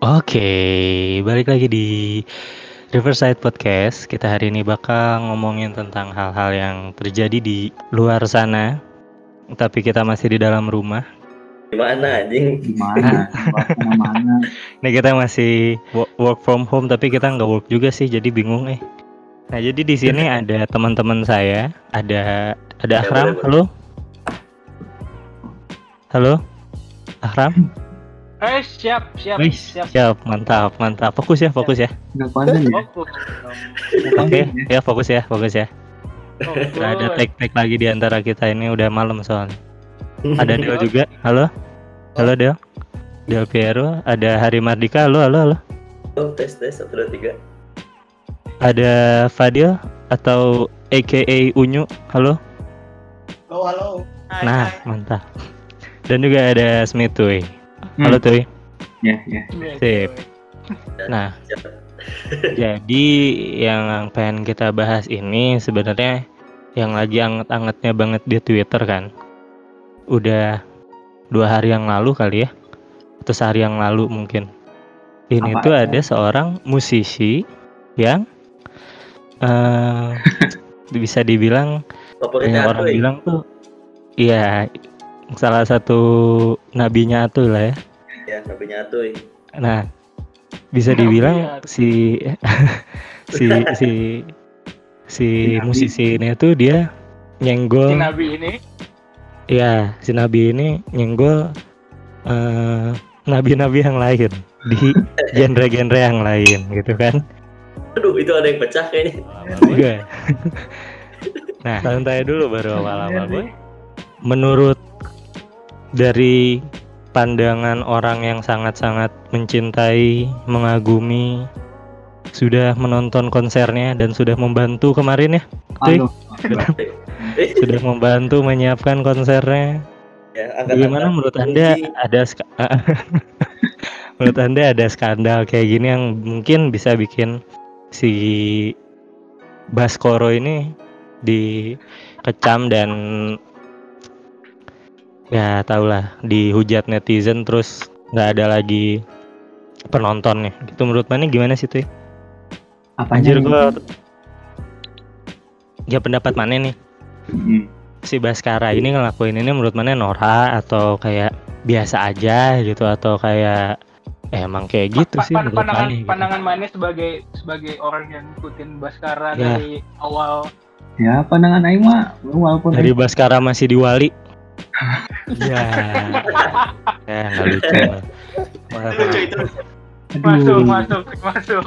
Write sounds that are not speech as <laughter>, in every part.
Oke, balik lagi di Riverside Podcast. Kita hari ini bakal ngomongin tentang hal-hal yang terjadi di luar sana. Tapi kita masih di dalam rumah. Gimana anjing? Gimana? Mana? <laughs> Nih kita masih wo- work from home tapi kita nggak work juga sih, jadi bingung eh. Nah jadi di sini <laughs> ada teman-teman saya, ada ada Akram, halo, halo, Akram, Eh siap siap Wih, siap. siap, mantap, mantap, fokus ya, fokus ya, konten ya? Fokus. oke, ya fokus ya, fokus ya. Fokus. Nggak ada tek-tek lagi di antara kita ini udah malam soalnya. Ada Del <laughs> juga. Halo. Halo Del. Del Piero, ada Hari Mardika. Halo, halo, halo. Oh, tes tes satu dua tiga. Ada Fadil atau AKA Unyu. Halo. Halo halo. Hai, Nah, hai. mantap. Dan juga ada Smith Tuy. Hmm. Halo Tuy. Ya, ya. Sip. Nah, jadi yang pengen kita bahas ini sebenarnya yang lagi anget-angetnya banget di Twitter kan. Udah dua hari yang lalu kali ya. Atau sehari yang lalu mungkin. Ini Apa tuh itu? ada seorang musisi yang eh <laughs> bisa dibilang banyak orang Atuy. bilang tuh iya salah satu nabinya Atuy lah ya. Ya, nabinya Atuy. Nah, bisa Nabi dibilang Atuy. <laughs> si si si si Nabi. musisi ini tuh dia Si nyenggol Nabi ini ya si nabi ini nyenggol eh, nabi-nabi yang lain di <laughs> genre-genre yang lain gitu kan. Aduh, itu ada yang pecah kayaknya. Juga. <laughs> nah, santai dulu baru awal-awal boy. Menurut dari pandangan orang yang sangat-sangat mencintai, mengagumi, sudah menonton konsernya dan sudah membantu kemarin ya. Eh, <laughs> sudah membantu menyiapkan konsernya. ya, angkat Bagaimana menurut Anda ada <laughs> menurut Anda ada skandal kayak gini yang mungkin bisa bikin si Baskoro ini dikecam dan ya tau lah dihujat netizen terus nggak ada lagi penontonnya gitu menurut mana gimana sih tuh Apanya anjir nih? gua ya pendapat mana nih Hmm. si Baskara ini ngelakuin ini menurut mana Nora atau kayak biasa aja gitu atau kayak eh, emang kayak gitu pa- sih pa- menurut pandangan Maneh gitu. pandangan mana sebagai sebagai orang yang ngikutin Baskara Ya. dari awal Ya, pandangan Aing mah walaupun dari Baskara masih di Wali ya ya <laughs> nggak lucu Maaf, lucu itu masuk masuk masuk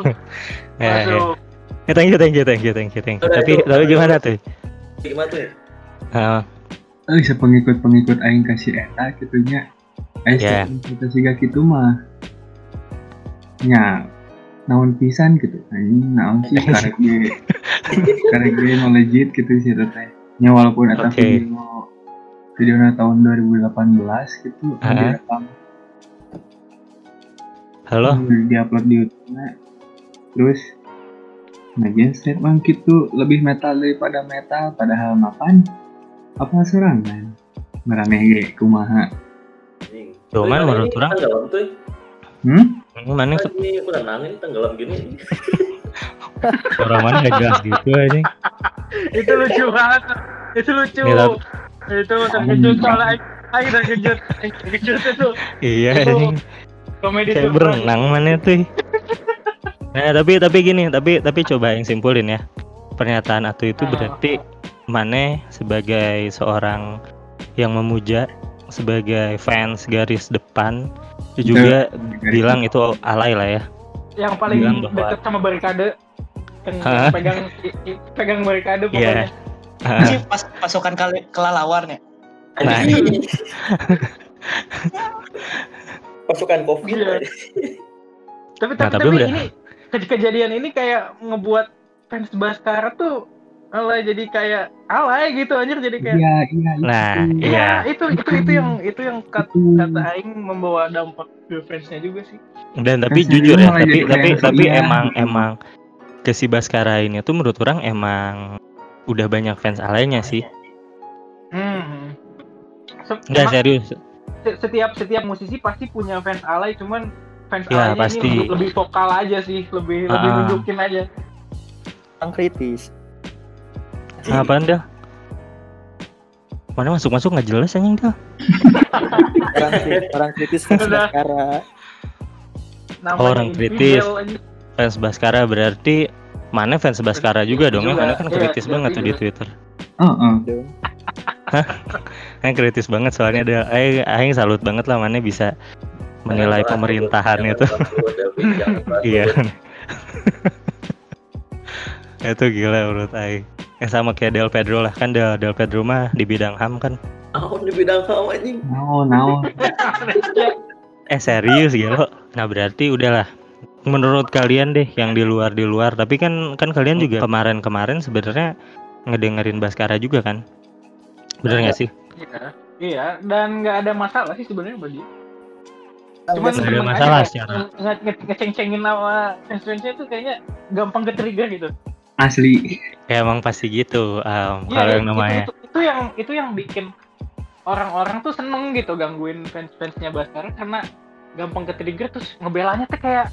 Ya, ya. masuk Eh, thank you thank you thank you thank you thank you tapi itu. tapi gimana tuh Gimana tuh? Ah, eh, sepengikut-pengikut Aing kasih eta gitunya. Aing Ya. kita siga gitu mah. Ya, naon pisan gitu. Aing naon sih karek ge. Karek ge no legit gitu sih teh. Nya walaupun eta Oke. video videonya tahun 2018 gitu, Ah. direkam halo Hmm, diupload di YouTube terus ngajian statement gitu lebih metal daripada metal padahal mapan apa serangan merameh ge kumaha. Cuman menurut ini orang- tenggelam tuh. hmm? mana Ini aku tenang ini tenggelam gini. orang mana nggak jelas gitu aja itu lucu banget itu lucu itu terkejut soalnya Aing Aing terkejut terkejut itu. Iya Itu anjing. komedi kayak berenang mana tuh? Nah tapi tapi gini tapi tapi coba yang simpulin ya. Pernyataan Atu itu Ah. berarti Mane sebagai seorang yang memuja sebagai fans garis depan itu juga bilang itu alay lah ya. Yang paling bilang bahwa- deket sama barikade. Yang pegang pegang barikade Iya. pokoknya. Ah, Ini <laughs> pas pasukan kali kelalawarnya. Nah. <laughs> Pasukan covid. Iya. <laughs> tapi Nah, tapi, tapi tapi udah- ini ke- kejadian ini kayak ngebuat fans Baskara tuh alay jadi kayak alay gitu anjir jadi kayak iya iya. Nah, Ya, iya. itu itu itu yang itu yang kat- Itu. kata aing membawa dampak ke fansnya juga sih. dan tapi Fans jujur ya malah tapi tapi kayak tapi iya. emang emang ke si Baskara ini tuh menurut orang emang udah banyak fans alaynya sih Hmm. Se- Enggak serius se- setiap setiap musisi pasti punya fans alay cuman fans Ya, A-nya pasti. ini lebih, vokal aja sih, lebih lebih Ah. nunjukin aja. Yang kritis. Apaan dah? Mana masuk-masuk nggak jelas anjing dah. Orang, orang kritis fans Udah. Baskara. Namanya Orang kritis. Fans Baskara berarti mana fans Baskara juga dong ya? Mana kan iya, kritis iya, banget tuh di juga. Twitter. Oh, oh. Dong. Kan kritis banget soalnya ada aing aing salut banget lah mana bisa menilai Jangan pemerintahan bahas itu. dulu, David, jangan bahas Iya. <laughs> itu gila menurut aing. Yang sama kayak Del Pedro lah kan Del, Del Pedro mah di bidang HAM kan. Ah, di bidang kamu anjing. Naon, naon. <laughs> Eh serius gitu. Nah berarti udahlah. Menurut kalian deh yang di luar di luar. Tapi kan kan kalian juga kemarin-kemarin sebenarnya ngedengerin Baskara juga kan? Bener nggak sih? Iya, iya, dan nggak ada masalah sih sebenarnya bagi. Cuman Nggak ada masalah aja secara. nge- nge- ngeceng-cengin sama fans-fansnya itu kayaknya gampang ke trigger gitu. Asli. Ya emang pasti gitu. um, Iya, kalau yang itu- namanya itu, itu, yang itu yang bikin orang-orang tuh seneng gitu gangguin fans-fansnya Baskara karena gampang ke trigger terus ngebelanya tuh kayak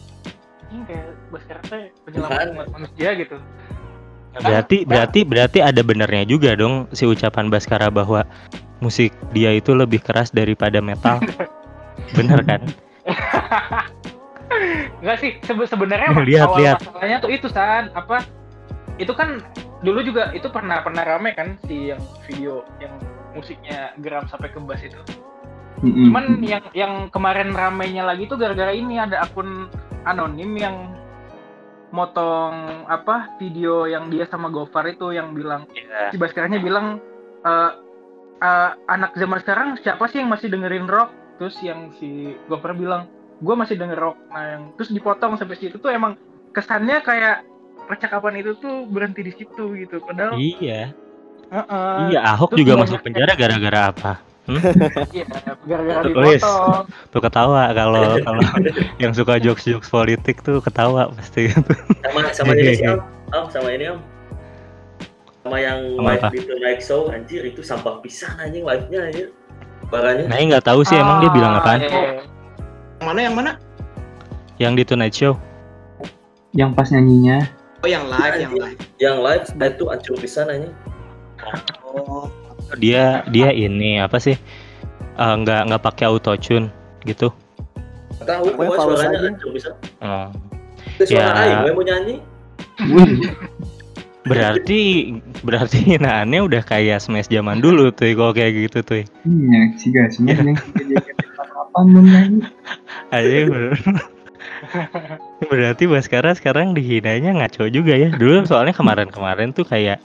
ini kayak Baskara tuh penyelamat umat manusia gitu. berarti berarti berarti ada benernya juga dong si ucapan Baskara bahwa musik dia itu lebih keras daripada metal. <laughs> Bener kan? Enggak sih, sebe- sebenarnya <laughs> Lihat, awal lihat. masalahnya tuh itu San, apa itu kan dulu juga itu pernah pernah rame kan si yang video yang musiknya geram sampai ke bass itu. Mm-mm. Cuman yang yang kemarin ramenya lagi tuh gara-gara ini ada akun anonim yang motong apa video yang dia sama Gofar itu yang bilang Iya. si Baskaranya bilang eh, eh, anak zaman sekarang siapa sih yang masih dengerin rock terus yang si Gofar bilang gue masih denger rock nah yang terus dipotong sampai situ tuh emang kesannya kayak percakapan itu tuh berhenti di situ gitu padahal Iya. Heeh. Iya, Ahok juga masuk penjara gara-gara apa? Iya gara-gara dipotong Tuh ketawa kalau kalau yang suka jokes-jokes politik tuh ketawa pasti. Sama sama ini sih, Am. Am, sama ini, Am. Sama yang Sama live di Tonight Show, anjir itu sampah pisan anjing live-nya anjir. Barangnya. Nah, nggak tahu sih emang dia bilang Ah, apaan. iya, iya. Yang mana yang mana? Yang di Tonight Show. Yang pas nyanyinya. Oh yang live, yang live. Yang live itu ancur pisan anjing. Oh, Dia dia ini apa sih? Eh, nggak nggak pakai auto tune gitu. Tahu fals suaranya aja. Oh. Itu suara Ya. aing gue mau nyanyi. <laughs> Berarti berarti hinaannya udah kayak smash zaman dulu tuh kalau kayak gitu tuh. iya, si gasnya yang apa belum nyanyi. <laughs> Ayo bener. Berarti Baskara sekarang dihinanya ngaco juga ya. Dulu soalnya kemarin-kemarin tuh kayak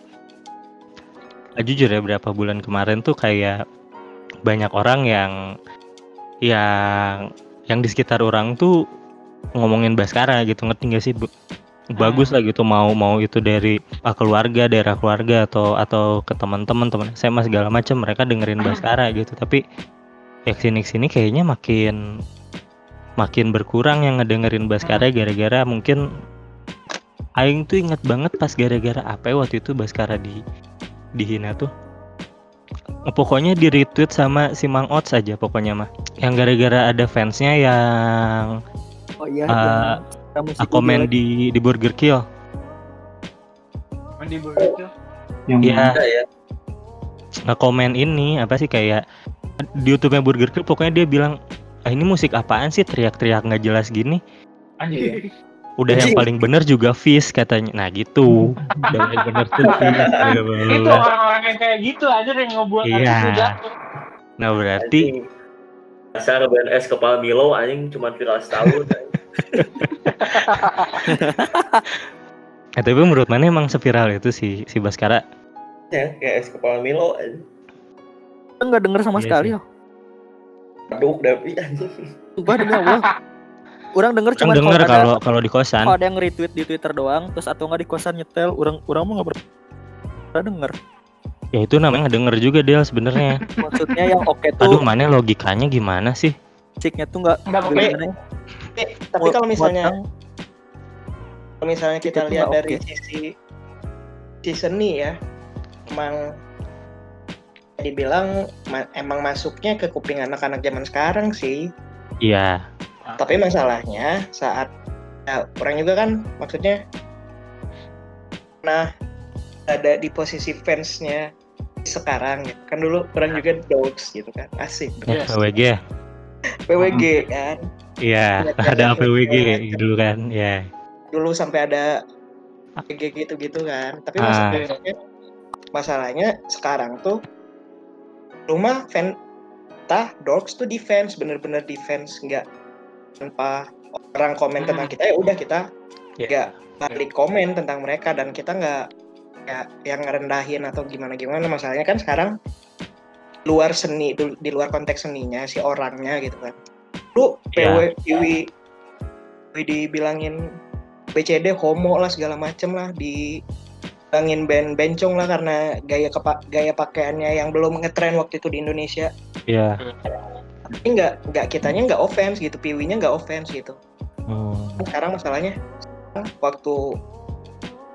jujur ya berapa bulan kemarin tuh kayak banyak orang yang yang yang di sekitar orang tuh ngomongin Baskara gitu ngerti gak sih Bu? bagus lah gitu mau mau itu dari ah, keluarga daerah keluarga atau atau ke teman-teman teman SMA segala macam mereka dengerin Baskara gitu. Tapi ya ke sini sini kayaknya makin makin berkurang yang ngedengerin Baskara gara-gara mungkin Aing tuh inget banget pas gara-gara apa ya waktu itu Baskara di dihina tuh pokoknya di retweet sama si Mang Ots aja pokoknya mah yang gara-gara ada fansnya yang Oh iya, Eh, yang komen di di Burger Kill Mandi begitu. Yang Iya. Ada ya. nge-komen ini apa sih kayak di YouTube-nya Burger Kill pokoknya dia bilang ah, ini musik apaan sih teriak-teriak nggak jelas gini Anjir. <laughs> udah yang paling bener juga Fish katanya nah gitu <laughs> udah yang bener tuh Fish <laughs> itu orang-orang yang kayak gitu aja yang ngebuat Iya. jatuh. nah berarti. Dasar BNS kepala Milo anjing cuma viral setahun. <laughs> eh, tapi menurut mana emang seviral itu si si Baskara ya, kayak es kepala Milo anjing. Kita nggak denger sama Iya sekali ya. Aduh, Davi anjing. Sumpah demi Allah. Orang denger kan cuma denger kalau kalau di kosan kalau ada yang retweet di Twitter doang, terus atau nggak di kosan nyetel, orang orang mau nggak pernah denger. ya itu namanya denger juga dia sebenarnya <laughs> Maksudnya yang oke aduh tuh mana logikanya gimana sih musiknya tuh nggak Nggak oke. gimana ya, Eh, tapi kalau misalnya kalau misalnya kita lihat dari oke. sisi sisi seni ya, emang dibilang ma- emang masuknya ke kuping anak-anak zaman sekarang sih. iya Tapi masalahnya saat ya, orang juga kan maksudnya nah ada di posisi fansnya sekarang ya. kan dulu orang juga dogs gitu kan asik Ya, Yes. PWG ya? PWG kan Iya, ada PWG PWG. dulu kan, ya. dulu sampai ada PG gitu-gitu kan tapi Ah. masalahnya masalahnya sekarang tuh rumah fan tah dogs tuh defense bener-bener defense nggak tanpa orang komen tentang kita ya udah kita Ya. nggak balik komen tentang mereka dan kita nggak ya yang ngerendahin atau gimana gimana masalahnya kan sekarang luar seni di luar konteks seninya si orangnya gitu kan lu Ya. PW Piwi Piwi dibilangin BCD homo lah segala macem lah di bilangin band bencong lah karena gaya kepa gaya pakaiannya yang belum ngetren waktu itu di Indonesia Iya. Tapi nggak nggak kitanya nggak offense gitu piwinya nggak offense gitu. Hmm. sekarang masalahnya waktu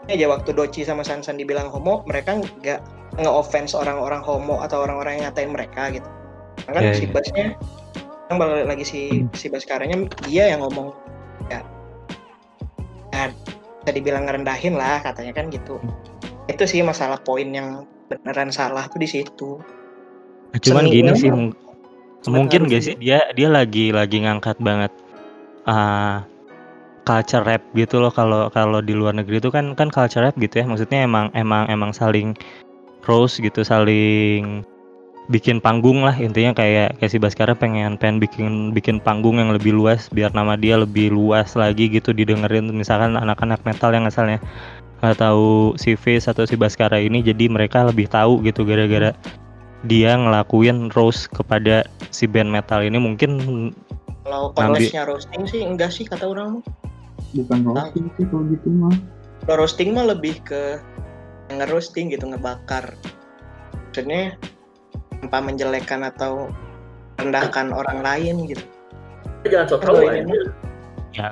ini aja waktu Doci sama Sansan dibilang homo mereka nggak nge-offense orang-orang homo atau orang-orang yang ngatain mereka gitu. Kan Iya, si iya. Basnya yang balik lagi si si Baskaranya dia yang ngomong ya. Ya bisa dibilang ngerendahin lah katanya kan gitu. Itu sih masalah poin yang beneran salah tuh di situ. Cuman Seni gini sih, mungkin gak sih? Dia dia lagi lagi ngangkat banget ah culture rap gitu loh. Kalau kalau di luar negeri itu kan kan culture rap gitu ya. Maksudnya emang emang emang saling roast gitu saling bikin panggung lah. Intinya kayak kayak si Baskara pengen pengen bikin bikin panggung yang lebih luas biar nama dia lebih luas lagi gitu didengerin. Misalkan anak-anak metal yang asalnya nggak tahu si Fizz atau si Baskara ini jadi mereka lebih tahu gitu gara-gara dia ngelakuin roast kepada si band metal ini mungkin kalau Ngambil- konteksnya roasting sih enggak sih kata orang bukan roasting sih kalau gitu mah. Kalau roasting mah lebih ke nge-roasting gitu ngebakar. Maksudnya tanpa menjelekkan atau rendahkan orang lain gitu. Jangan sok Kalau tahu ini aja. ya.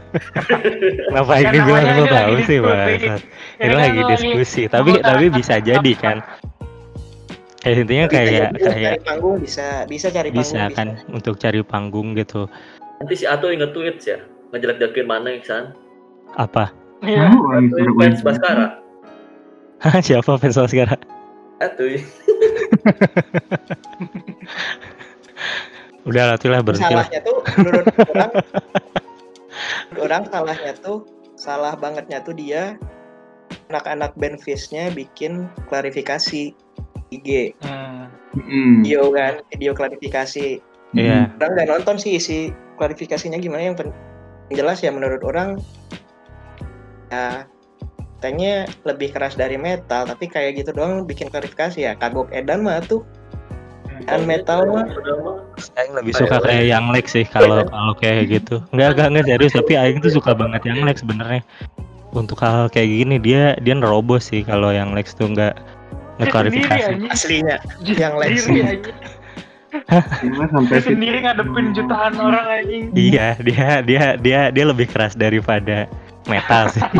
<laughs> Kenapa ini ini tahu sih bahasa Ini. Lagi diskusi tapi tapi bisa jadi kan kayak intinya Bisa kayak jadi kayak cari panggung bisa bisa cari bisa panggung kan untuk cari panggung gitu Nanti si Ato yang nge-tweet ya. Ngejelek-jelekin mana Iksan. apa. Tahu orang Tweet suruh fans. Baskara. siapa fans sekarang Ato udah lah tuh lah berhenti lah salahnya tuh menurut orang orang salahnya tuh salah bangetnya tuh dia anak-anak band Fish-nya bikin klarifikasi IG Hmm. Mm-mm. video kan video klarifikasi iya orang nggak nonton sih isi klarifikasinya gimana yang pen- yang jelas ya menurut orang ya katanya lebih keras dari metal tapi kayak gitu doang bikin klarifikasi ya kagok edan mah tuh kan metal mah Aing lebih suka kayak yang Lex sih kalau <laughs> kalau kayak gitu. Enggak enggak enggak serius tapi Aing tuh suka banget yang Lex sebenarnya. Untuk hal kayak gini dia dia nerobos sih kalau yang Lex tuh enggak Dia sendiri ngeklarifikasi. anjing. aslinya yang. Cuma sampai Dia sendiri ngadepin jutaan orang anjing. Iya, dia dia dia dia lebih keras daripada metal sih. <laughs>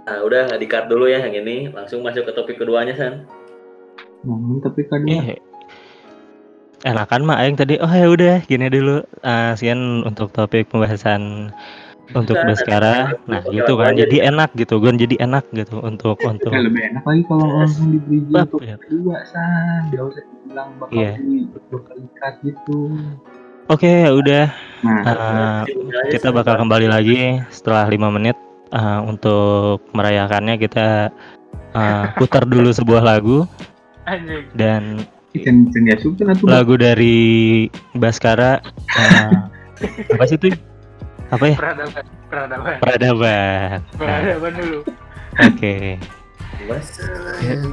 Nah, udah di cut dulu ya yang ini. Langsung masuk ke topik keduanya, San. ngomong tapi kan Eh, enakan mah aing tadi oh ya udah gini dulu Ah, sekian untuk topik pembahasan untuk Nah, Baskara. Nah, oke, gitu langsung kan. aja. Jadi enak gitu, Gon. Jadi enak gitu untuk untuk ya lebih enak lagi kalau langsung di bridging Bab, untuk ya. kedua san dia usah bilang bakal Iya. di berkali gitu Oke, ya udah. nah Ah, aja, kita bakal kembali lagi setelah lima menit Ah, untuk merayakannya kita ah, putar dulu sebuah lagu dan lagu dari Baskara ah, <laughs> apa sih itu apa ya? Peradaban. Peradaban. peradaban. Nah, Peradaban dulu. oke. Masalah <laughs> yang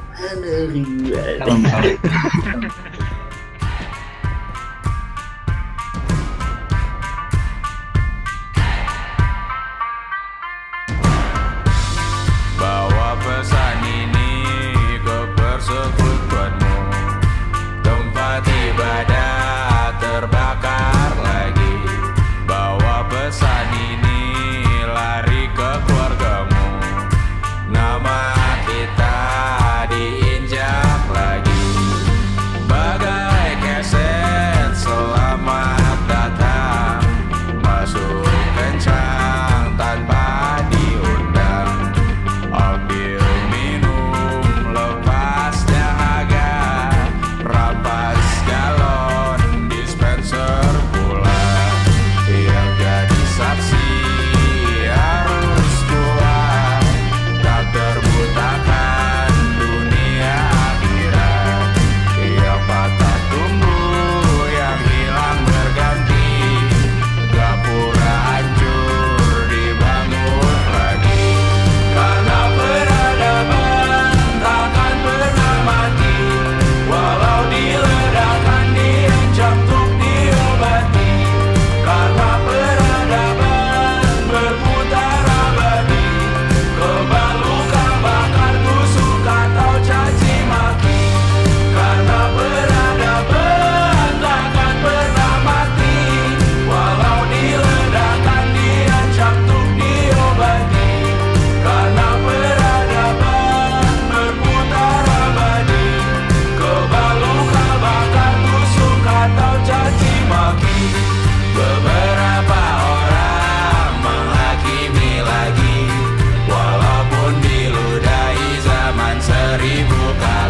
arrivo para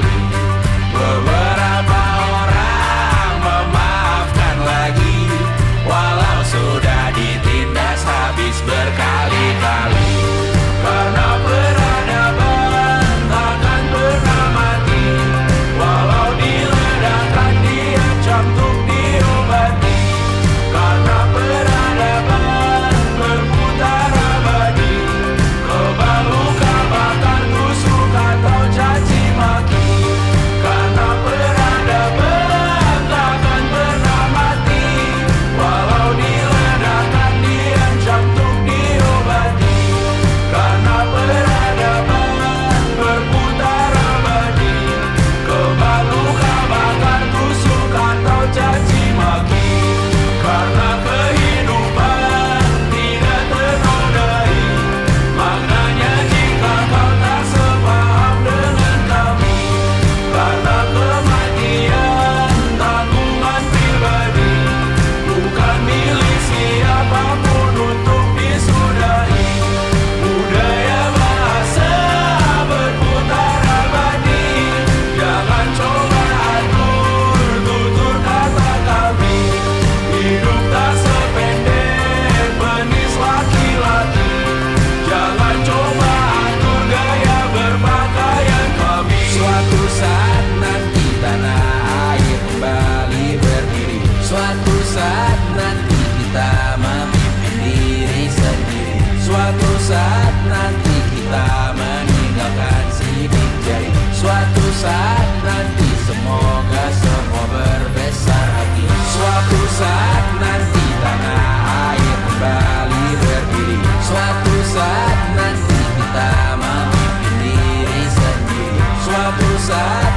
Suatu saat nanti kita meninggalkan sini Jadi suatu saat nanti semoga semua berbesar hati. Suatu saat nanti tanah air kembali berdiri. Suatu saat nanti kita memimpin diri sendiri. Suatu saat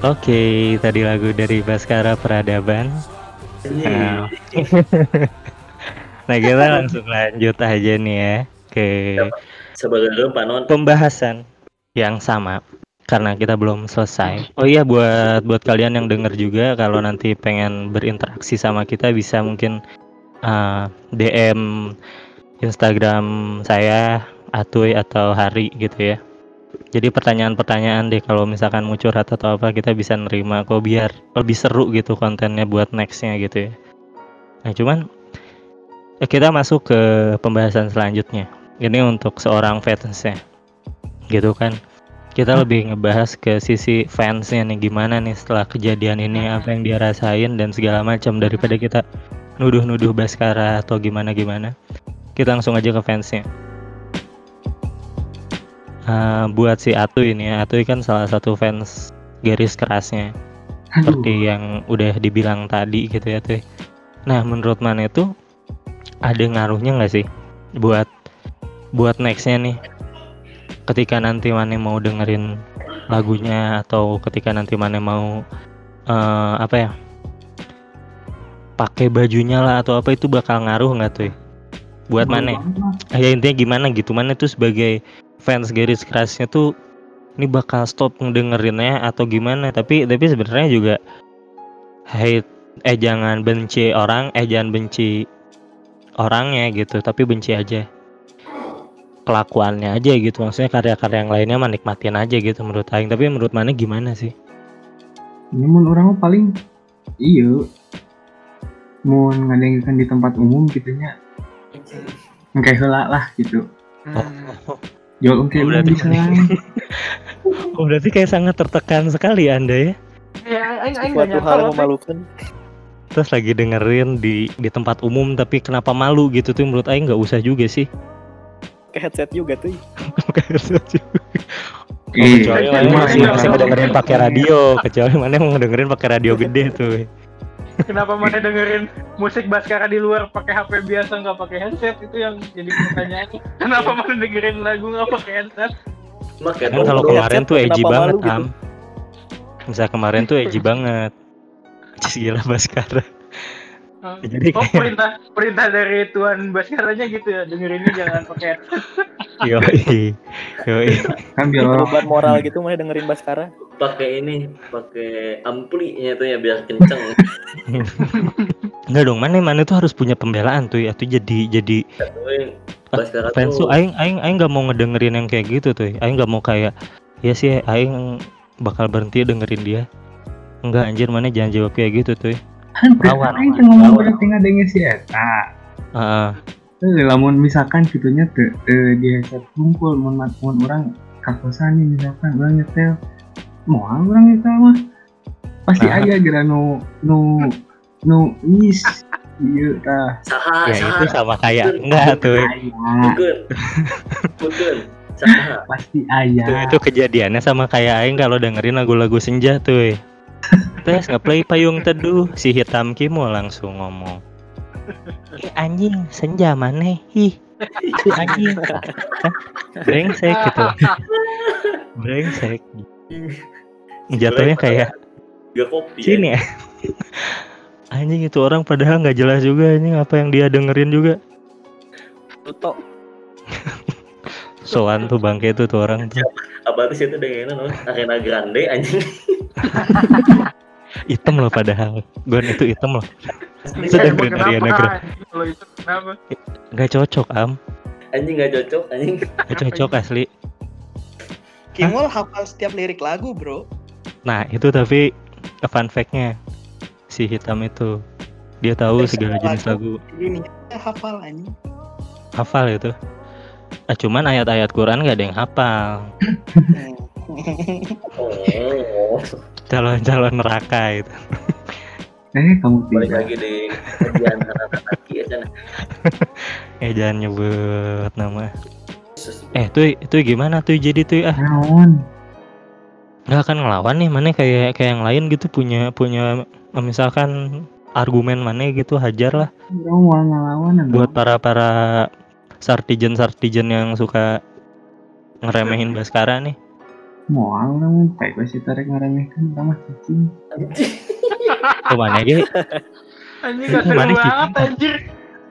Oke, tadi lagu dari Baskara Peradaban. Nah, <laughs> nah kita langsung lanjut aja nih ya ke Sebagai dulu Pak Non. pembahasan yang sama karena kita belum selesai. Oh iya buat buat kalian yang denger juga kalau nanti pengen berinteraksi sama kita bisa mungkin uh, DM Instagram saya Atuy atau Hari gitu ya. Jadi pertanyaan-pertanyaan deh kalau misalkan mau curhat atau apa kita bisa nerima kok biar lebih seru gitu kontennya buat nextnya gitu ya. Nah cuman eh, kita masuk ke pembahasan selanjutnya. Ini untuk seorang fansnya gitu kan. Kita lebih ngebahas ke sisi fansnya nih gimana nih setelah kejadian ini apa yang dia rasain dan segala macam daripada kita nuduh-nuduh Baskara atau gimana gimana kita langsung aja ke fansnya Eh, buat si Atu ini ya Atu kan salah satu fans garis kerasnya. Aduh, seperti yang udah dibilang tadi gitu ya tuh nah menurut mana itu ada ngaruhnya nggak sih buat buat nextnya nih? Ketika nanti mana mau dengerin lagunya atau ketika nanti mana mau eh, apa ya pakai bajunya lah atau apa itu bakal ngaruh nggak tuh buat mana ya intinya gimana gitu? Mana tuh sebagai fans garis kerasnya tuh ini bakal stop ngedengerinnya atau gimana? Tapi tapi sebenarnya juga hate eh jangan benci orang eh jangan benci orangnya gitu tapi benci aja. Kelakuannya aja gitu maksudnya karya-karya yang lainnya mah nikmatin aja gitu menurut Aing. Tapi menurut mana gimana sih? Namun orang paling iya. Mau ngadengkan di tempat umum gitu nya kayak heula lah gitu. Hmm. Jual ungkit Oh, udah berarti <laughs> oh berarti kayak sangat tertekan sekali anda ya Ya, aing aing hal yang memalukan. terus lagi dengerin di di tempat umum tapi kenapa malu gitu tuh menurut Aing nggak usah juga sih <laughs> Ke headset juga tuh. Eh, kecuali iya, mana iya, masih iya, masih iya. ngedengerin pakai radio kecuali mana mau ngedengerin pakai radio gede tuh Kenapa mana dengerin musik Baskara di luar pakai HP biasa nggak pakai headset itu yang jadi pertanyaan. Kenapa mana dengerin lagu nggak pakai headset? Makanya kan kalau kemarin tuh edgy banget gitu? am misal kemarin tuh edgy banget <laughs> gila Baskara Hah? jadi Oh kayak perintah perintah dari Tuan Baskaranya gitu ya dengerinnya jangan pakai <laughs> yoi. Yoi. Kan biar Perubahan moral gitu mana dengerin Baskara. pakai ini, pakai amplinya tuh ya biar kenceng. <laughs> Enggak dong mana mana tuh harus punya pembelaan tuh ya tuh jadi jadi Ah, Baskara fans tuh tuh aing aing aing nggak mau ngedengerin yang kayak gitu tuh aing nggak mau kayak ya sih aing bakal berhenti dengerin dia. Enggak anjir mana jangan jawab kayak gitu tuh Lawan. Aing teh ngomong berarti ngadengin si eta Heeh. Eh, lamun misalkan gitunya te, te di headset kumpul mun mun orang kakosan nih misalkan orang nyetel mau orang nyetel mah pasti Nah. aya geura nu nu nu is iya tah saha, ya saha. itu sama kayak enggak tuh. Bukan. Saha. pasti itu, aya itu kejadiannya sama kayak aing kalau dengerin lagu-lagu senja tuh Terus ngeplay payung teduh si hitam Kimo langsung ngomong Eh anjing senja mana ih si anjing brengsek gitu brengsek jatuhnya kayak Gak kopi. ya. sini ya <laughs> anjing itu orang padahal nggak jelas juga anjing apa yang dia dengerin juga Tuto. soan tuh bangke itu tuh orang tuh Apa tuh itu dengan no? Arena Grande anjing. <laughs> hitam loh padahal gue itu hitam loh dengerin kenapa, Ariana Grande. anjing, Kalau itu kenapa? nggak cocok am Anjing gak cocok anjing. nggak cocok asli Kimol hafal setiap lirik lagu, bro. nah itu tapi fun fact-nya si hitam itu dia tahu Dari segala jenis lagu Ini hafal anjing. hafal itu ah, cuman ayat-ayat Quran gak ada yang hafal. <laughs> Oh. Calon-calon neraka itu <laughs> eh kamu Balik lagi di kaki ya <laughs> eh jangan nyebut nama. Eh tuh itu gimana? Tuh jadi tuh ah. Naon nggak akan ngelawan nih mana kayak kayak yang lain gitu punya punya misalkan argumen mana gitu hajar lah. Mau ngelawan buat para para sartijen sartijen yang suka ngeremehin Baskara nih Moal namun baik masih tarik ngaremehkan ramah cacing. Ke mana ge? Anjing gak seru banget anjir.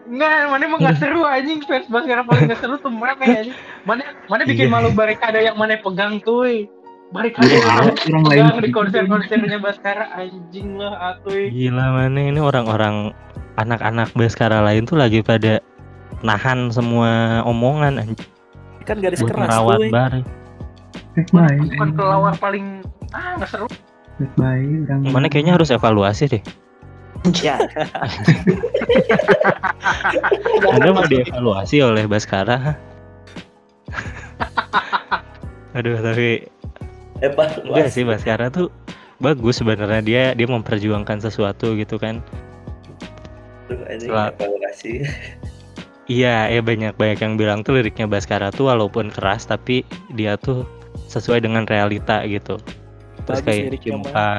Enggak, mana emang gak seru anjing fans Baskara paling gak seru tuh mana anjing. Mana mana bikin Iya. malu barikada yang mana pegang tuh. Barikada Iya, yang mana orang lain pegang di konser-konsernya Baskara anjing lah atuy. Gila mana ini orang-orang anak-anak Baskara lain tuh lagi pada nahan semua omongan anjing Kan garis keras ngerawat tuh. bareng. Baik baik. Bukan kelawar paling ah gak seru. Baik baik. Orang Mana kayaknya harus evaluasi deh. Ya, <laughs> Anda mau dievaluasi oleh Baskara? <laughs> Aduh tapi Eh pak, enggak sih Baskara tuh bagus sebenarnya dia dia memperjuangkan sesuatu gitu kan. Setelah- evaluasi. Iya, ya banyak banyak yang bilang tuh liriknya Baskara tuh walaupun keras tapi dia tuh sesuai dengan realita gitu. Terus Bagus kayak Bang. muka,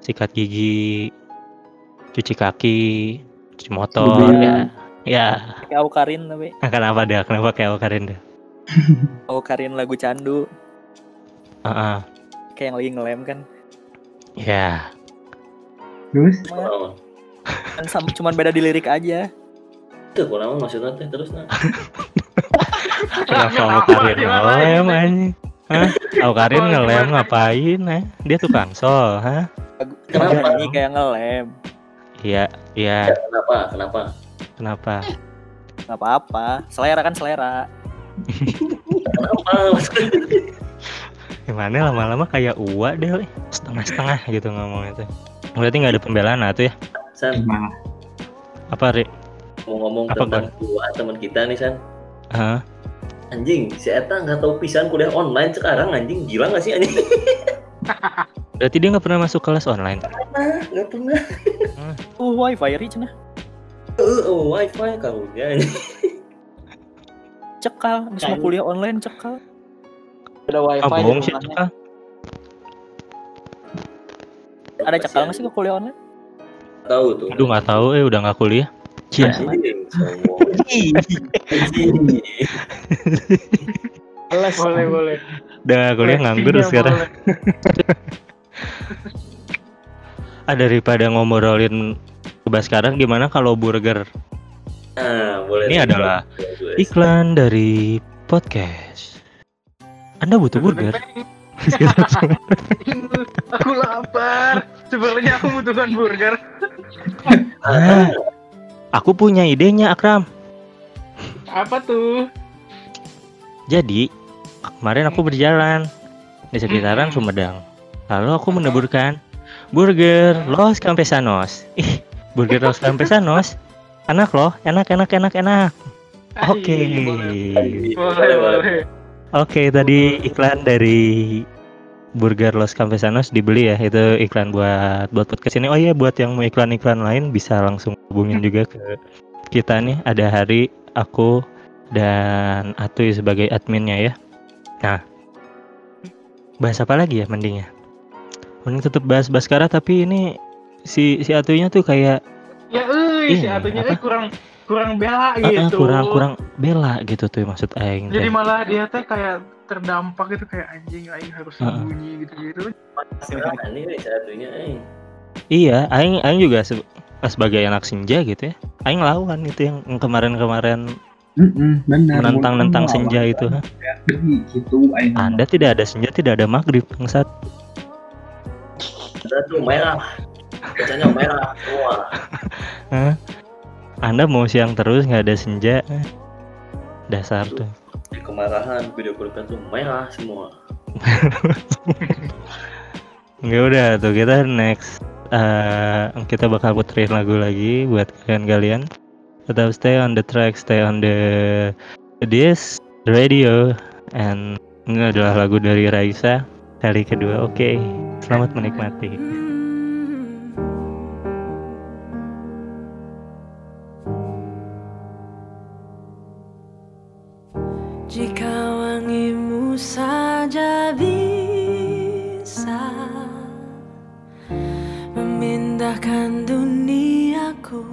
sikat gigi, cuci kaki, cuci motor, Iya. ya. Ya, Kayak Aukarin tapi. <laughs> kenapa dia? Kenapa kayak Karin deh? <laughs> Aukarin lagu candu. Heeh. Kayak yang lagi ngelem kan. Ya, Terus Cuma, Oh, kan sama, cuman beda di lirik aja. itu kok nama maksudnya teh terus nah. kenapa Kenapa Karin dimarahin, ngelem Nek? Hah? Karin Oh, ngelem gimana? ngapain? Eh? Dia tukang sol, hah? Kenapa? nyanyi kayak ngelem. Iya, iya. Kenapa? Kenapa? Kenapa? Nggak apa-apa. Selera kan selera. Kenapa? Gimana lama-lama kayak uak deh, weh. setengah-setengah gitu ngomong itu. Berarti nggak ada pembelaan tuh ya? San? Apa, Ri? mau ngomong Apa, tentang dua teman kita nih San. Hah? Anjing, si Eta nggak tahu pisan kuliah online sekarang anjing gila nggak sih anjing? <laughs> Berarti dia nggak pernah masuk kelas online. Nggak pernah. Uh, <laughs> wifi Ri cenah. Eh, oh, wifi karunya. Cekal, nggak semua kuliah online cekal. Udah wifi Ah, di bohong sih, rumahnya. Cekal. Ada cekal nggak sih ke kuliah online? Tahu tuh. Aduh nggak tahu, eh udah nggak kuliah. Anjing. Kelas. Boleh, boleh. Udah kuliah nganggur sekarang. Ah, daripada ngobrolin bebas sekarang gimana kalau burger? Nah, boleh. Ini adalah. Iklan dari podcast. Anda butuh burger? aku lapar. Sebenarnya aku butuhkan burger. Ah, aku punya idenya, Akram. Apa tuh? Jadi, kemarin aku berjalan di sekitaran Sumedang. Lalu aku meneburkan burger Los Campesanos. Ih, burger Los Campesanos. Enak loh, enak enak enak enak. Oke. Boleh, Boleh, boleh. Oke, tadi iklan dari Burger Los Campesanos dibeli ya. Itu iklan buat buat podcast ini. Oh iya, buat yang mau iklan-iklan lain bisa langsung hubungin juga ke kita nih. Ada Hari, aku dan Atuy sebagai adminnya ya. Nah, bahas apa lagi ya mending ya? Mending tetap bahas Baskara tapi ini si si Atuynya tuh kayak Ya, eh, si Ini, atunya eh kurang kurang bela eh, eh, gitu. kurang kurang bela gitu tuh maksud aing. Jadi malah dia teh kayak terdampak gitu kayak anjing aing harus Heeh. sembunyi gitu-gitu. Ini nih satunya, eh. Iya, aing aing juga se- sebagai anak senja gitu ya. Aing lawan itu yang kemarin-kemarin Mm-mm, benar. menentang-nentang Mau senja itu. Deui, gitu aing. Anda tidak ada senja, tidak ada maghrib, bangsat. Ada tuh merah. Bacanya merah semua. <laughs> Anda mau siang terus nggak ada senja. eh. Dasar tuh. Di kemarahan video kan tuh merah semua. <laughs> Nggak udah tuh kita next. eh, kita bakal puterin lagu lagi buat kalian-kalian. Tetap stay on the track, stay on the this radio, and ini adalah lagu dari Raisa kali kedua. Oke, selamat menikmati. Saja bisa memindahkan duniaku.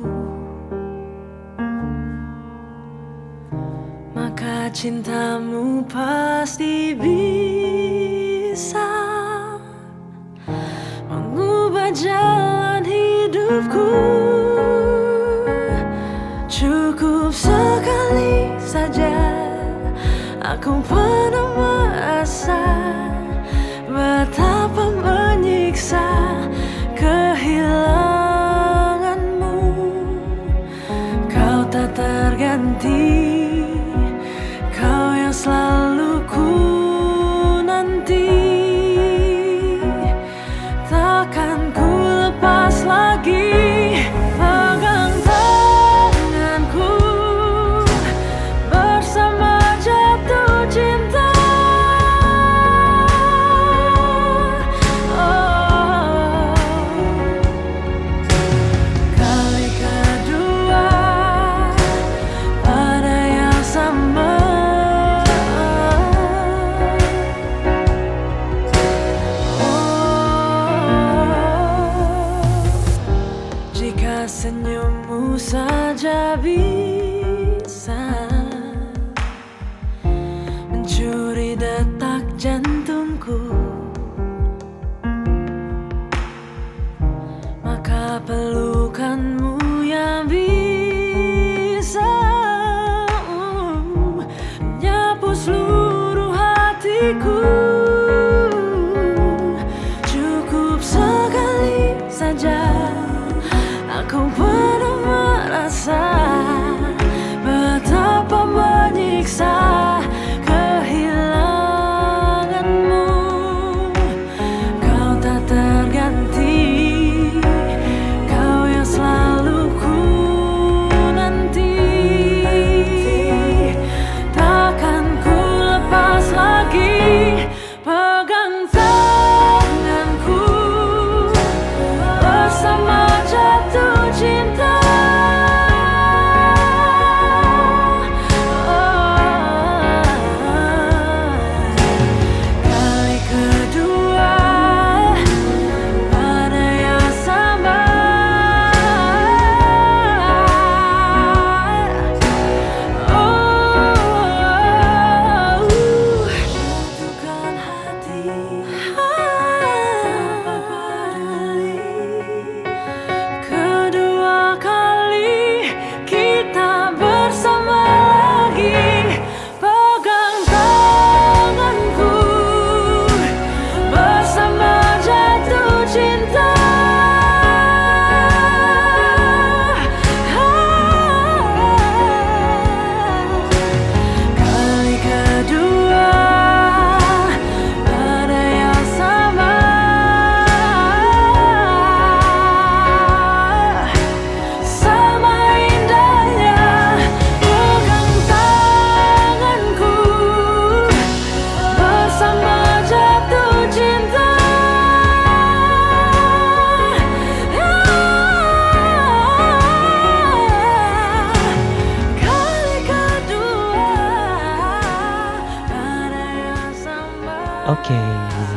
Maka cintamu pasti bisa mengubah jalan hidupku. Cukup sekali saja Ako pa na maasa Mata pa manyiksa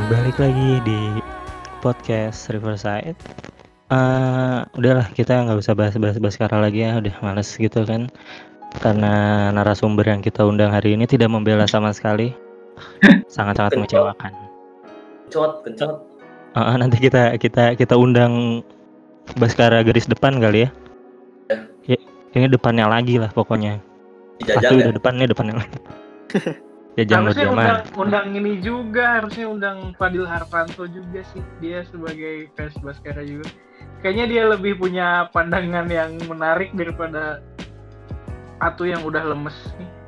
balik lagi di podcast Riverside. Eh, udahlah kita nggak usah bahas-bahas Baskara lagi ya, udah males gitu kan. Karena narasumber yang kita undang hari ini tidak membela sama sekali, <laughs> sangat-sangat mengecewakan. Kencot, kencot. Eh, nanti kita kita kita undang Baskara garis depan kali ya. Ya, ini depannya lagi lah pokoknya. Pasti Dijajal ya. udah depan nih depannya lagi. <laughs> Jajang harusnya Nurjaman. undang, undang ini juga harusnya undang Fadil Hartanto juga sih dia sebagai fans Baskara juga kayaknya dia lebih punya pandangan yang menarik daripada Atu yang udah lemes nih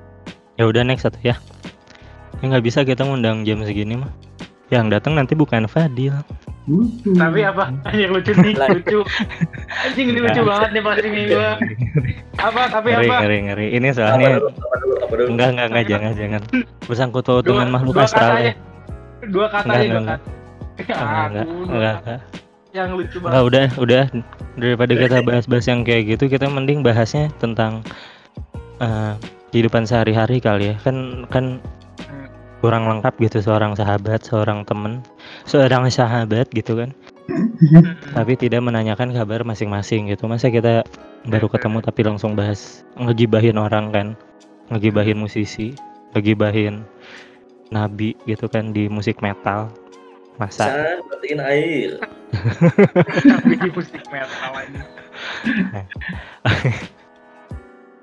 Ya udah next satu ya. Ya nggak bisa kita ngundang jam segini mah. Yang datang nanti bukan Fadil. Wuhu. tapi apa <laughs> anjing lucu nih lucu anjing ini lucu banget nih pasti nih gua apa tapi ngeri apa ngeri ngeri. Ini Apa soalnya dulu, apa dulu, apa dulu. enggak enggak enggak jangan jangan. Bersangkut paut dengan makhluk dua astral kata ya. aja dua kata Enggak, aja dua enggak, kata Enggak enggak enggak. enggak. yang lucu Enggak banget udah udah daripada kita bahas-bahas yang kayak gitu kita mending bahasnya tentang eh, kehidupan sehari-hari kali ya. Kan kan. Kurang lengkap gitu seorang sahabat, seorang temen, seorang sahabat gitu kan. <laughs> tapi tidak menanyakan kabar masing-masing gitu masa kita baru ketemu tapi langsung bahas ngegibahin orang kan ngegibahin musisi ngegibahin nabi gitu kan di musik metal. Masa berartiin air. <laughs> Bikin musik metal ini. <laughs>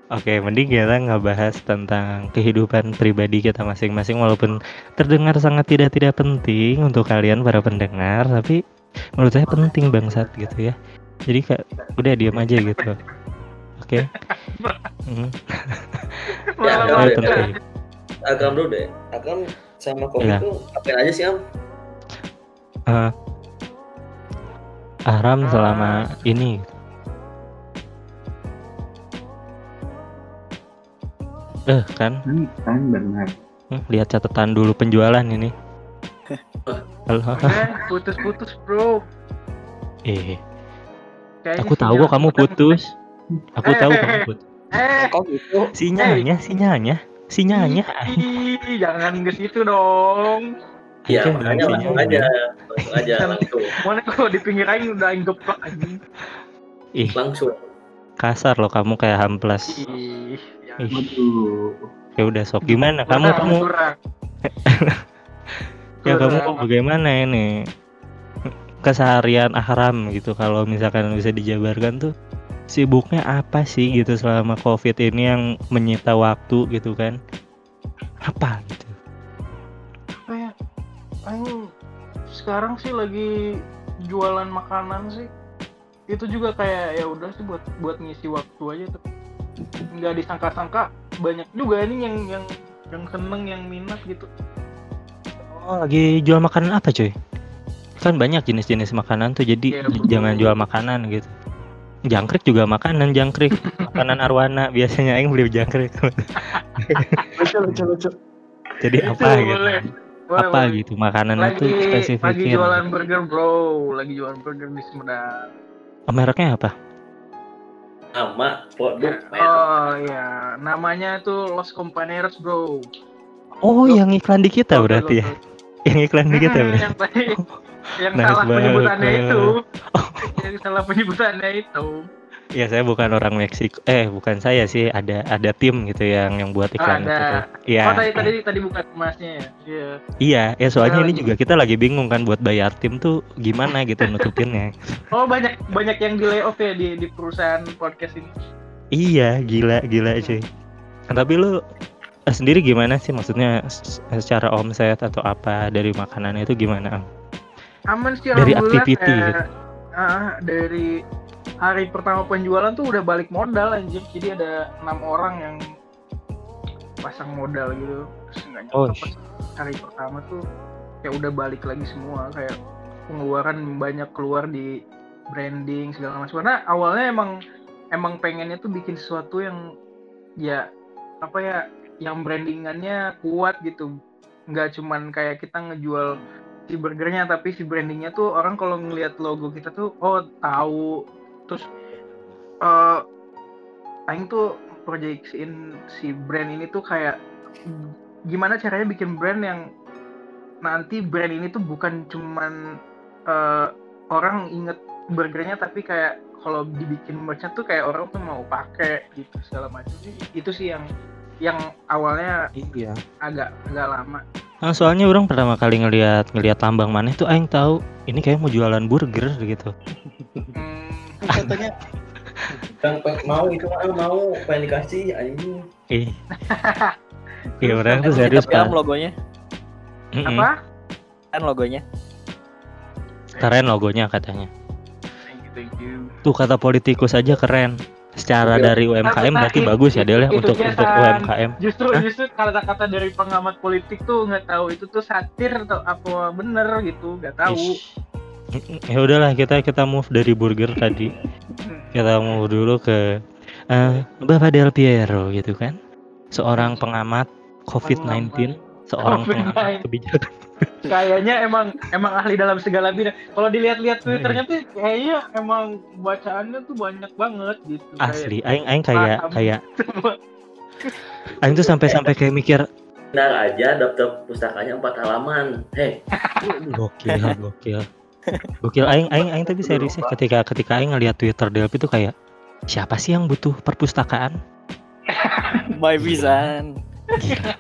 Oke, mending kita ngebahas tentang kehidupan pribadi kita masing-masing walaupun terdengar sangat tidak tidak penting untuk kalian para pendengar, tapi menurut saya penting bangsat gitu ya. Jadi kak, udah diam aja gitu. Oke. Hmm, <laughs> Ya, Malah ya, ya. penting. Akram dulu deh. Akram sama Kofi Iya. itu apain aja sih Am? Eh, Aram selama ini Eh kan, Kan, kan benar. Hmm, lihat catatan dulu penjualan ini. <laughs> Halo, Eh, putus-putus bro. eh, Kayaknya aku tahu kok kamu putus. Aku tahu Eh, kamu eh, putus. Eh, Kok gitu? Sinyalnya, sinyalnya, sinyalnya. ih, jangan ke situ dong. Iya, Oke, makanya langsung aja. Langsung aja, <laughs> langsung. Mana kalau di pinggir aing udah aing geplak anjing. Ih, Langsung. kasar loh kamu kayak hamplas. Ih, Waduh. ya udah sok gimana? Kamu Kurang, kamu <laughs> kurang. ya kamu Kurang. bagaimana ini? Keseharian Ahram gitu kalau misalkan bisa dijabarkan tuh sibuknya apa sih gitu selama Covid ini yang menyita waktu gitu kan? Apa gitu? Apa ya? Sekarang sih lagi jualan makanan sih. Itu juga kayak ya udah sih buat buat ngisi waktu aja tuh. Nggak disangka-sangka banyak juga ini yang yang yang seneng yang minat gitu. Oh, lagi jual makanan apa cuy? Kan banyak jenis-jenis makanan tuh, jadi Iya, j- betul. jangan jual makanan gitu. Jangkrik juga makanan, jangkrik. <laughs> makanan arwana, biasanya aing beli jangkrik. <laughs> Lucu lucu lucu. jadi Itu apa gitu? boleh. Boleh, Apa boleh. gitu makanan itu Lagi lagi jualan burger bro, lagi jualan burger di Sumedang. Oh, mereknya apa? Nama produk merek. Oh iya, namanya tuh Los Compañeros bro. Oh, Loh. yang iklan di kita berarti ya? Yang iklan di kita Mm, berarti? yang tadi yang <laughs> Nice salah penyebutannya banget. itu. <laughs> yang salah penyebutannya itu. Ya saya bukan orang Meksiko. Eh, bukan saya sih. Ada ada tim gitu yang yang buat iklan itu. Ada. tuh. Iya. Oh tadi tadi tadi bukan emasnya ya. Iya. Iya, ya soalnya Saya ini lagi- juga kita lagi bingung kan buat bayar tim tuh gimana gitu nutupinnya. <laughs> Oh banyak banyak yang di layoff ya di di perusahaan podcast ini. Iya, gila, gila cuy. Nah, tapi lu eh, sendiri gimana sih maksudnya secara omset atau apa dari makanan itu gimana? Am? Aman sih Dari activity kayak, gitu. ah, dari hari pertama penjualan tuh udah balik modal anjir. Jadi ada enam orang yang pasang modal gitu. Terus nggak Oh, hari pertama tuh kayak udah balik lagi semua kayak pengeluaran banyak keluar di branding segala macam. Karena awalnya emang emang pengennya tuh bikin sesuatu yang ya apa ya yang brandingannya kuat gitu nggak cuman kayak kita ngejual si burgernya tapi si brandingnya tuh orang kalau ngelihat logo kita tuh oh tahu terus eh Aing tuh proyeksiin si brand ini tuh kayak gimana caranya bikin brand yang nanti brand ini tuh bukan cuman eh, orang inget burgernya tapi kayak kalau dibikin merchant tuh kayak orang tuh mau pakai gitu segala macam itu sih yang yang awalnya Iya. agak agak lama Nah, soalnya orang pertama kali ngelihat ngelihat tambang mana itu aing tahu ini kayak mau jualan burger gitu. Hmm, Contohnya Yang mau itu mah mau pengen dikasih anjing. Ih. <laughs> Iya orang tuh serius pak. logonya Mm-mm. apa kan logonya Keren logonya katanya. thank you thank you Tuh kata politikus aja keren. Secara Iya. dari UMKM Nah, berarti bagus ya Del ya untuk untuk San. UMKM. justru Hah? justru kata-kata dari pengamat politik tuh nggak tahu itu tuh satir atau apa bener gitu nggak tahu Ish. Ya udahlah kita kita move dari burger tadi. Kita move dulu ke eh, Bapak Del Piero gitu kan. Seorang pengamat COVID-19, seorang COVID-19. pengamat kebijakan. <laughs> kayaknya emang emang ahli dalam segala bidang kalau dilihat-lihat twitternya tuh kayaknya emang bacaannya tuh banyak banget gitu Kayak Asli, aing aing kayak kayak <laughs> aing tuh sampai-sampai kayak mikir Benar aja daftar pustakanya empat halaman. Hei, <laughs> gokil, gokil. Gokil aing aing aing tapi serius ya ketika ketika aing ngeliat Twitter Delp itu kayak siapa sih yang butuh perpustakaan? <laughs> my pisan Gila.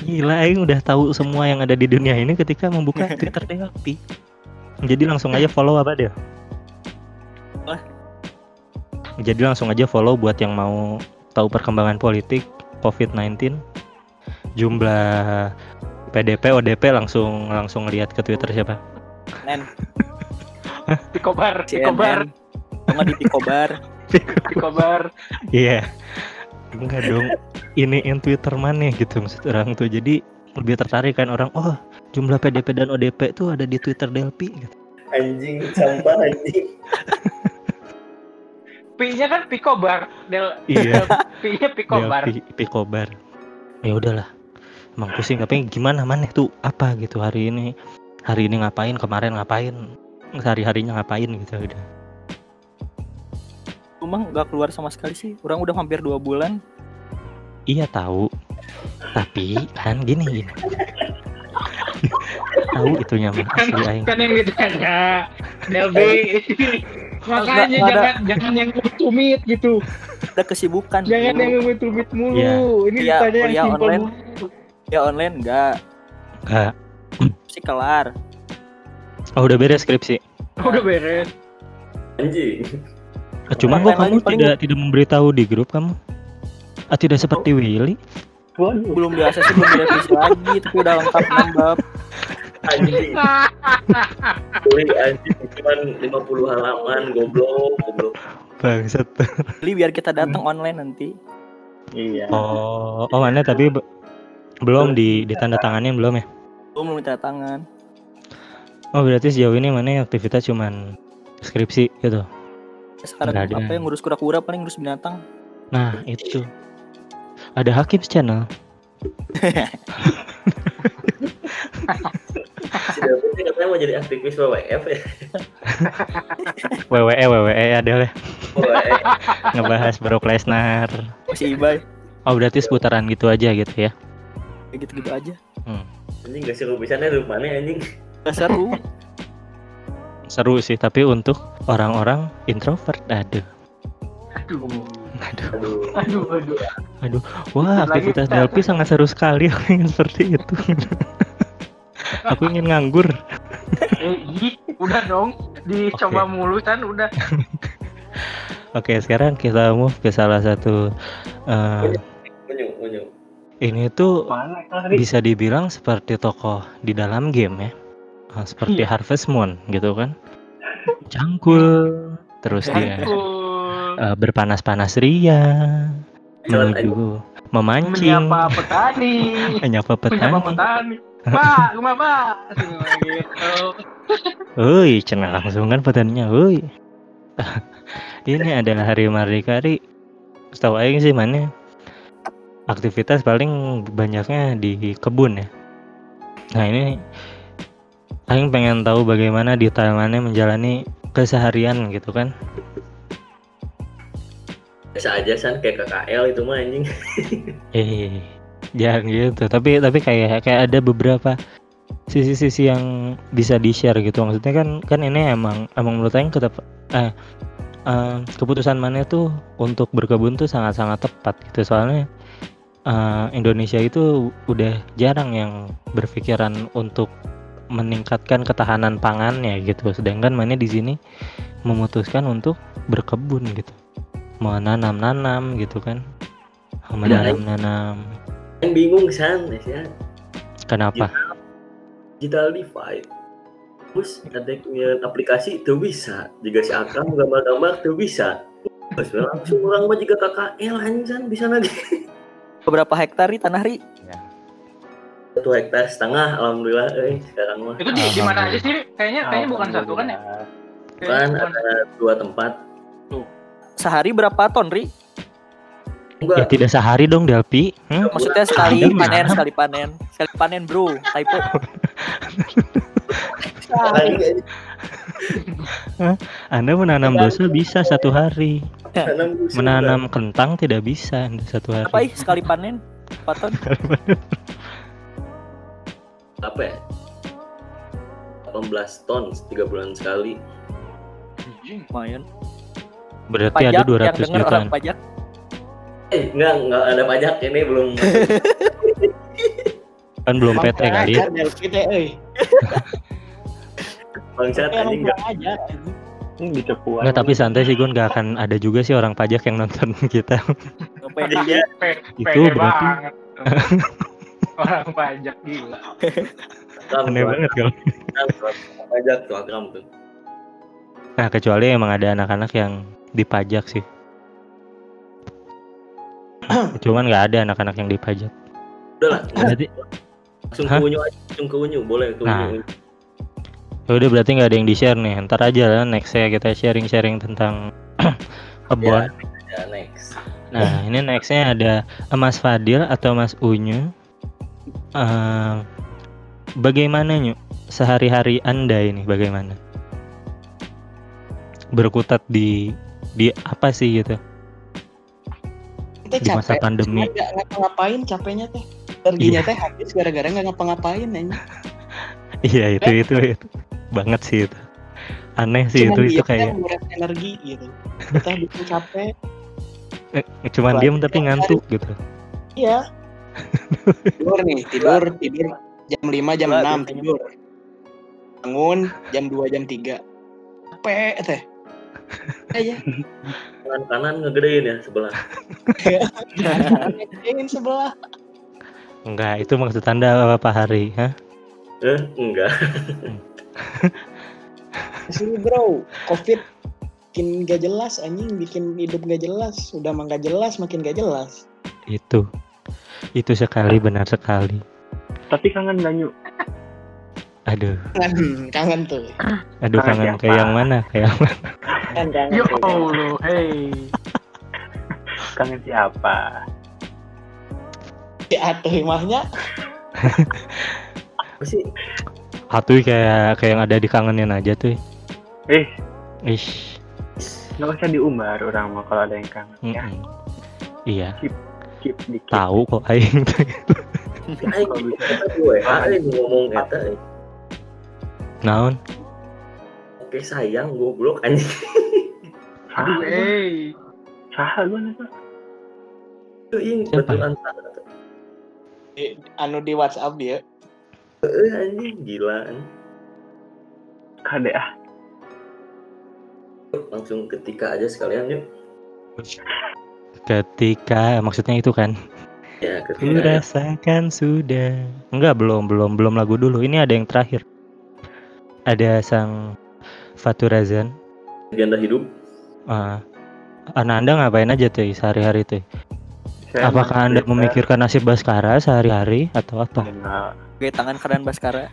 Gila, Aing udah tahu semua yang ada di dunia ini ketika membuka <laughs> Twitter Delpi. Jadi langsung aja follow apa dia? Apa? Jadi langsung aja follow buat yang mau tahu perkembangan politik COVID-19, jumlah PDP, ODP langsung langsung lihat ke Twitter siapa? <laughs> Nen, Pikobar, Pikobar. Cuma di Pikobar. <laughs> Pikobar. Iya. Enggak dong. Ini in Twitter mana gitu maksud orang tuh. Jadi lebih tertarik kan orang, oh jumlah PDP dan ODP tuh ada di Twitter Delpi gitu. Anjing, sampah anjing. <laughs> P-nya kan Pikobar. Del Iya. P-nya Pikobar. Delpi, Pikobar. Ya udahlah. Emang pusing tapi gimana mana tuh apa gitu hari ini. Hari ini ngapain, kemarin ngapain, sehari-harinya ngapain gitu udah. Emang nggak keluar sama sekali sih. Orang udah hampir dua bulan. Iya tahu. Tapi kan gini gini. tahu itunya mah asli aing. Kan yang ditanya. Delbi. Makanya Nggak- nggak ada. jangan jangan yang tumit gitu. Ada kesibukan. Jangan dulu. yang tumit mulu. Iya. Ini Iya, ditanya yang online. mulu. Ya online enggak. Enggak. Sih kelar. Oh udah beres skripsi. <laughs> Udah beres. Anjing. Cuma kok kamu paling- tidak tidak memberitahu di grup kamu? Ah, tidak seperti Willy? Belum biasa sih belum direvisi lagi, tapi udah lengkap nambah. Anjing. Kulit anjing cuman 50 halaman goblok, goblok. Bangsat. Beli biar kita datang online nanti. Iya. Oh, oh mana tapi be- belum di ditandatanganin belum ya? Belum belum minta tangan. Oh berarti sejauh ini mana aktivitas cuman skripsi gitu. Sekarang Nggak ada. apa yang ngurus kura-kura paling ngurus binatang. Nah itu. Ada Hakim channel. Si David sih katanya mau jadi aktivis WWF ya. WWE WWE ada lah Oh, eh. ngebahas Brock Lesnar. Masih Ibai. Oh berarti seputaran gitu aja gitu ya? Kayak gitu-gitu aja. Anjing gak seru pisannya rupanya anjing. Gak seru. Seru sih tapi untuk orang-orang introvert. Aduh. Aduh. Aduh. Aduh. Aduh, aduh. Wah Lagi aktivitas Delpi sangat seru sekali. Aku ingin seperti itu. <laughs> Aku ingin nganggur. Eh, udah dong. Dicoba mulu kan udah. <laughs> Oke sekarang kita move ke salah satu. eh, unyu. Ini tuh Mana bisa dibilang seperti tokoh di dalam game ya Ah, seperti Iya. Harvest Moon gitu kan <laughs> cangkul terus dia Aduh. eh, berpanas-panas ria Jalan menuju memancing Menyapa petani. menyapa <laughs> Menyapa petani petani. Pak, rumah Pak. Gitu. Woi, cenah langsung kan petaninya, woi. <laughs> ini adalah hari Mardikari. Setahu aing sih mana aktivitas paling banyaknya di kebun ya. Nah ini aing pengen tahu bagaimana detailnya menjalani keseharian gitu kan. Biasa aja san kayak KKL itu mah anjing. <laughs> Eh, jangan gitu. Tapi tapi kayak kayak ada beberapa sisi-sisi yang bisa di share gitu. Maksudnya kan kan ini emang emang menurut Aing tetap eh eh, keputusan mana tuh untuk berkebun tuh sangat-sangat tepat gitu. Soalnya eh, Indonesia itu udah jarang yang berpikiran untuk meningkatkan ketahanan pangannya gitu. Sedangkan mana di sini memutuskan untuk berkebun gitu. Menanam-nanam gitu kan. Menanam-nanam. Yang bingung san, ya. Kenapa? Digital divide. Terus ada yang aplikasi itu bisa. Jika si Akam gambar-gambar itu bisa. Terus langsung orang mah juga KKL anjing bisa lagi. <laughs> Beberapa hektar nih tanah ri? Satu hektar setengah, alhamdulillah. Eh, sekarang mah. Itu di, di mana aja sih? Kayaknya kayaknya bukan satu kan ya? Kan Kayaknya bukan. ada dua tempat. Sehari berapa ton ri? Ya Enggak, tidak sehari dong Delpi. Hmm? Maksudnya sekali Ada panen, mana? sekali panen. Sekali panen bro, typo. Anda menanam dosa bisa satu hari. Menanam musuh, Menanam kentang tidak bisa satu hari. Apa ih sekali panen? Apa ton? apa ya? 18 ton 3 bulan sekali. Lumayan. Berarti ada Pajak 200 yang denger jutaan. orang pajak. Eh, enggak, enggak ada pajak ini belum. Kan belum PT kali ya. <laughs> Bangsat Emang anjing nggak kurang ajar. anjing. Ini dicepuan. Nggak, tapi santai sih Gun, gak akan ada juga sih orang pajak yang nonton <laughs> kita. Pe- Itu berarti- banget. <laughs> Orang pajak gila. Aneh banget kalau. Pajak tuh. Nah, kecuali emang ada anak-anak yang dipajak sih. <clears throat> Cuman nggak ada anak-anak yang dipajak. Udah lah, Berarti, langsung ke Unyu aja, langsung ke Unyu, boleh ke Nah. Unyu. Ya udah berarti nggak ada yang di-share nih. Ntar aja lah next ya kita sharing-sharing tentang <clears throat> kebon. Ya, next. Nah, ini nextnya ada Mas Fadil atau Mas Unyu. Eh, bagaimana Nyu? Sehari-hari Anda ini bagaimana? Berkutat di di apa sih gitu? Kita Di masa capek, pandemi. nggak ngapa-ngapain capeknya teh. Energinya teh habis gara-gara nggak ngapa-ngapain anjing. <laughs> Iya itu itu itu banget sih itu. Aneh sih Cuman itu itu teh kayak menguras energi gitu. Kita bikin capek. eh, cuman Wah, diam tapi ngantuk gitu. Iya. tidur nih, tidur, tidur jam 5, jam Wah, 6 tidur. Bangun jam 2, jam 3. Capek teh. Aja. Tangan kanan ngegedein ya sebelah. Ingin sebelah. Enggak, itu maksud Anda apa Hari? Hah? Eh, enggak. <laughs> Sini bro, covid bikin gak jelas anjing, bikin hidup gak jelas. Udah mah gak jelas, makin gak jelas. Itu. Itu sekali benar sekali. Tapi kangen gak Nyu? Aduh, Kangen, <laughs> kangen tuh. aduh Kangen kangen kayak yang mana? Kayak yang mana? Kan kangen Yo tuh. Allah, hey. <laughs> Kangen siapa? Si atuh imahnya. Sih? Atuh kayak kayak yang ada di kangenin aja tuh. Eh, Ish. nggak usah diumbar orang mah kalau ada yang kangen ya. mm-mm. Iya, Keep dikit. tahu kok aing. <laughs> Aing gue, aing ngomong eta. eh. Naon? Oke sayang, goblok anjing. <laughs> Aduh, Sah, hey. sah gue nih Itu ing betulan Anu di WhatsApp dia. Eh anjing gila. anjing. Kade ah. Langsung ketika aja sekalian yuk. Ketika maksudnya itu kan. Ya, Ku ketika. rasakan sudah. Enggak, belum, belum, belum lagu dulu. Ini ada yang terakhir. Ada sang Faturazan. Legenda hidup. Ah, Anda anda ngapain aja tuh sehari-hari tuh? Saya Apakah anda memikirkan nasib Baskara sehari-hari atau apa? Enggak. Oke, tangan kanan Baskara. <laughs>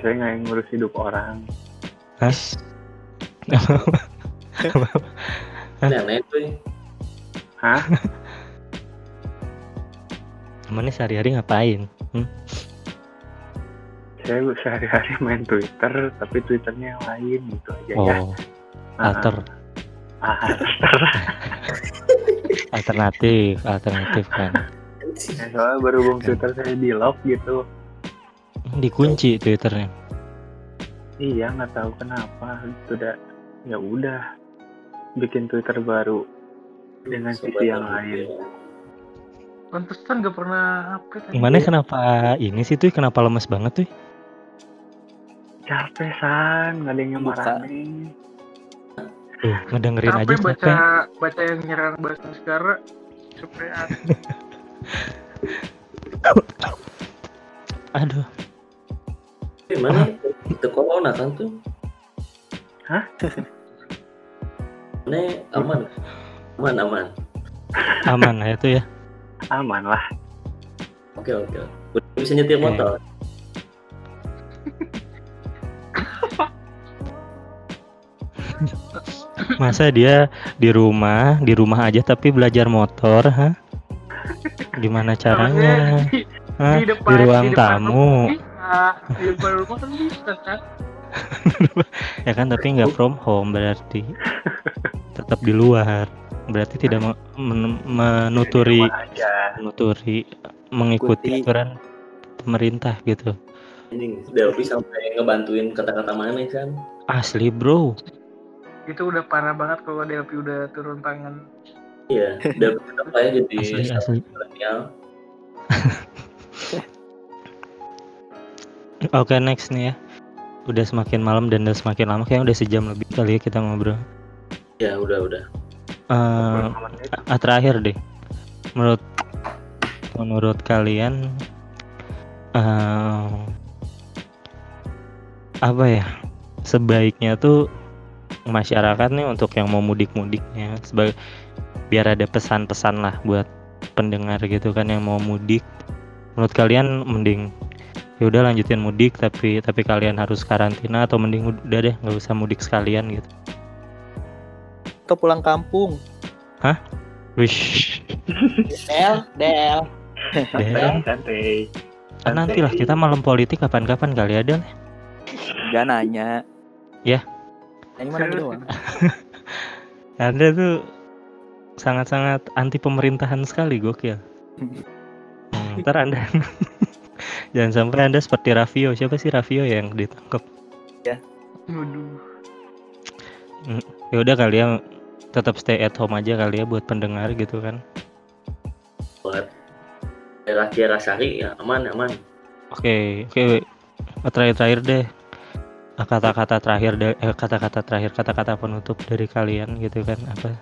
Saya nggak ngurus hidup orang. <laughs> Hah? <laughs> Nenek tuh. Hah? Emangnya sehari-hari ngapain? Saya sehari-hari main Twitter, tapi Twitternya yang lain gitu aja ya. Oh, alter, Ah, alternatif, alternatif kan. ya, soalnya berhubung Twitter saya di lock gitu. Dikunci Twitternya. Iya nggak tahu kenapa. Sudah ya udah bikin Twitter baru dengan sisi yang lain. Pantesan gak pernah update. Gimana kenapa ini sih tuh? Kenapa lemes banget tuh? Capek san, nggak ada yang marahin. Tuh, ngedengerin aja Capek baca capek. baca yang nyerang bahasa sekarang. Capek <laughs> Aduh, Eh, mana itu corona kan tuh? Hah? Mana aman? Aman aman. aman lah itu ya. Aman lah. Oke oke. Udah bisa nyetir motor. Masa dia di rumah, di rumah aja tapi belajar motor, ha? Gimana caranya? di, Hah? di depan di ruang di depan tamu. bisa. Di depan rumah kan bisa kan? <laughs> Ya kan tapi nggak from home berarti. Tetap di luar. Berarti tidak me- men- menuturi menuturi mengikuti Ikuti. aturan pemerintah gitu. Anjing, Delphi sampai ngebantuin kata-kata mana kan? Asli, Bro. Itu udah parah banget kalau Delphi udah turun tangan. Iya, udah apa ya jadi Asli. <laughs> Oke next nih ya. Udah semakin malam dan udah semakin lama kayaknya udah sejam lebih kali ya kita ngobrol. Ya udah udah. Eh, ah, terakhir deh. Menurut menurut kalian eh apa ya? Sebaiknya tuh masyarakat nih untuk yang mau mudik-mudiknya sebagai biar ada pesan-pesan lah buat pendengar gitu kan yang mau mudik. Menurut kalian mending ya udah lanjutin mudik tapi tapi kalian harus karantina atau mending udah deh nggak usah mudik sekalian gitu. Atau pulang kampung. Wish. Del, Del. Santai Ah, nanti lah kita malam politik kapan-kapan kali ada lah. Gak nanya. Ya. Yang mana doang. <laughs> Anda tuh sangat-sangat anti pemerintahan sekali gokil. Hmm, ntar Anda <laughs> jangan sampai Anda seperti Raffio. Siapa sih Raffio yang ditangkap? Waduh. Ya udah kali ya tetap stay at home aja kali ya buat pendengar gitu kan. Buat daerah daerah Sari ya aman aman. Oke, oke. Terakhir-terakhir deh kata-kata terakhir eh, kata-kata terakhir kata-kata penutup dari kalian gitu kan apa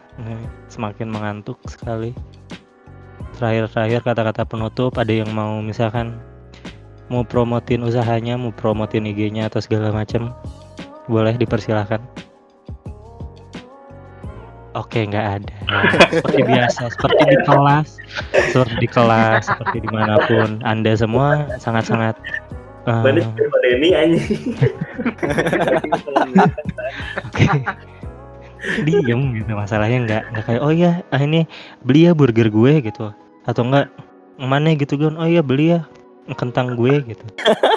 semakin mengantuk sekali. Terakhir-terakhir kata-kata penutup ada yang mau misalkan mau promotin usahanya mau promotin IG-nya atau segala macam boleh dipersilahkan. Oke nggak ada. Seperti biasa seperti di kelas seperti di kelas seperti di mana pun. Anda semua sangat-sangat Mana sih Pak Denny anjing. Oke. Diem gitu masalahnya nggak nggak kayak oh iya ah ini beli ya burger gue gitu. Atau enggak mana gitu kan oh iya beli ya kentang gue gitu.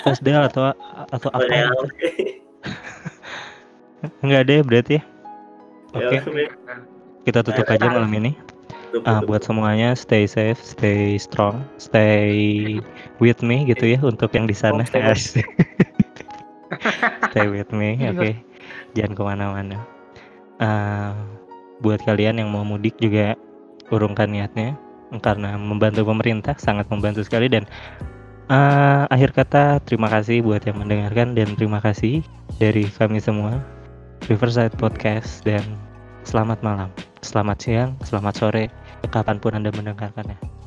Terus dia atau atau apa Ya, gitu. nggak ada ya berarti. Ya oke. oke. kita tutup aja malam ini Tutup, Ah, tutup. buat semuanya stay safe stay strong stay with me gitu ya untuk yang di sana. <laughs> stay with me oke. Jangan ke mana-mana. Ah, buat kalian yang mau mudik juga urungkan niatnya. Karena membantu pemerintah sangat membantu sekali. Dan ah, akhir kata terima kasih buat yang mendengarkan. Dan terima kasih dari kami semua Riverside Podcast. Dan selamat malam. Selamat siang selamat sore kapan pun anda mendengarkannya